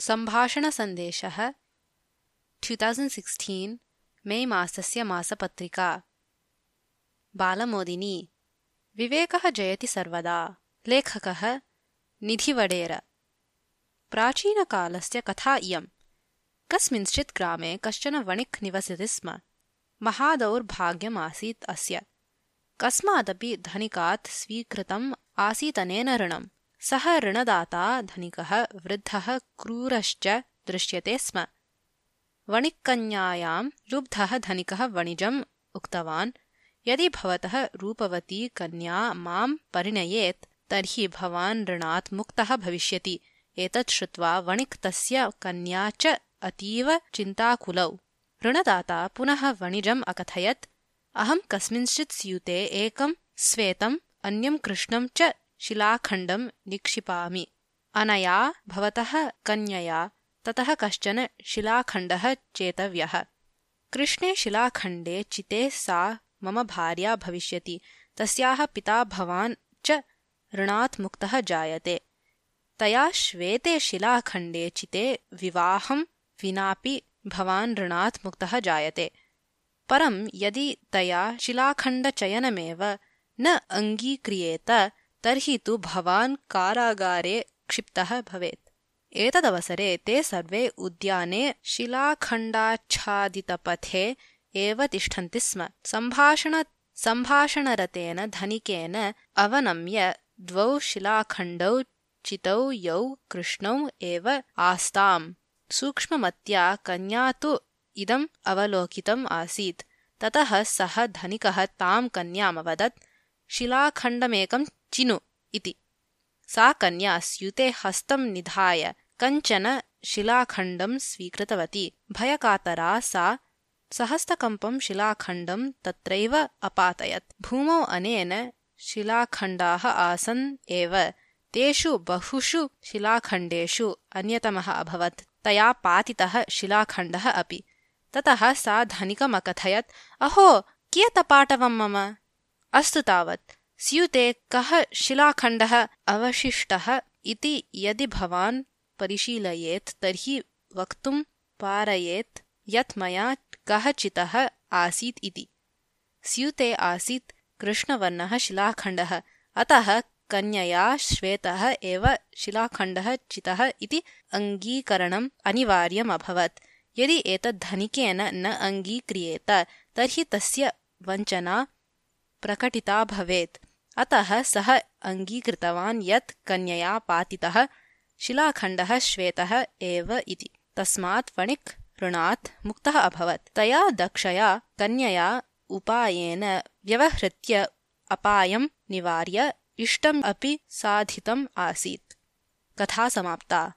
सम्भाषणसन्देशः sixteen मे मासस्य मासपत्रिका। बालमोदिनी, विवेकः जयति सर्वदा। लेखकः निधिवडेर प्राचीनकालस्य कथा इयम् कस्मिंश्चित् ग्रामे कश्चन वणिक् निवसति स्म। महादौर्भाग्यमासीत् अस्य। कस्मादपि धनिकात् स्वीकृतम् आसीतनेन ऋणम्। सः ऋणदाता धनिकः वृद्धः क्रूरश्च दृश्यते स्म। वणिक्कन्यायां लुब्धः धनिकः वणिजम् उक्तवान् यदि भवतः रूपवती कन्या मां परिणयेत् तर्हि भवान् ऋणात् मुक्तः भविष्यति। एतत् श्रुत्वा वणिक् तस्य कन्या च अतीव चिन्ताकुलौ। ऋणदाता पुनः वणिजम् अकथयत् अहं कस्मिंश्चित् स्यूते एकं श्वेतम् अन्यं कृष्णं च शिलाखण्डं निक्षिपामि। अनया भवतः कन्यया ततः कश्चन शिलाखण्डः चेतव्यः। कृष्णे शिलाखण्डे चिते सा मम भार्या भविष्यति। तस्याः पिता भवान् च ऋणात् मुक्तः जायते। तया श्वेते शिलाखण्डे चिते विवाहं विनापि भवान् ऋणात् मुक्तः जायते। परं यदि तया शिलाखण्डचयनमेव न अङ्गीक्रियेत तर्हि तु भवान् कारागारे क्षिप्तः भवेत्। एतदवसरे ते सर्वे उद्याने शिलाखण्डाच्छादितपथे एव तिष्ठन्ति स्म। सम्भाषण सम्भाषणरतेन धनिकेन अवनम्य द्वौ शिलाखण्डौ चितौ यौ कृष्णौ एव आस्ताम्। सूक्ष्ममत्या कन्या तु इदम् अवलोकितम् आसीत्। ततः सः धनिकः तां कन्यामवदत् शिलाखण्डमेकं चिनु इति। सा कन्या स्यूते हस्तं निधाय कञ्चन शिलाखण्डं स्वीकृतवती। भयकातरा सा सहस्तकम्पं शिलाखण्डं तत्रैव अपातयत्। भूमौ अनेन शिलाखण्डाः आसन् एव। तेषु बहुषु शिलाखण्डेषु अन्यतमः अभवत्। तया पातितः शिलाखण्डः अपि। ततः सा धनिकमकथयत् अहो कियतपाटवं मम? अस्तु तावत् स्यूते कः शिलाखण्डः अवशिष्टः इति यदि भवान् परिशीलयेत् तर्हि वक्तुं पारयेत् यत् मया कः चितः आसीत् इति। स्यूते आसीत् कृष्णवर्णः शिलाखण्डः अतः कन्यया श्वेतः एव शिलाखण्डः चितः इति अङ्गीकरणम् अनिवार्यम् अभवत्। यदि एतद् धनिकेन न अङ्गीक्रियेत तर्हि तस्य वञ्चना प्रकटिता भवेत् अतः सः अङ्गीकृतवान् यत् कन्यया पातितः शिलाखण्डः श्वेतः एव इति। तस्मात् वणिक् ऋणात् मुक्तः अभवत्। तया दक्षया कन्यया उपायेन व्यवहृत्य अपायं निवार्य इष्टम् अपि साधितम् आसीत्। कथा समाप्ता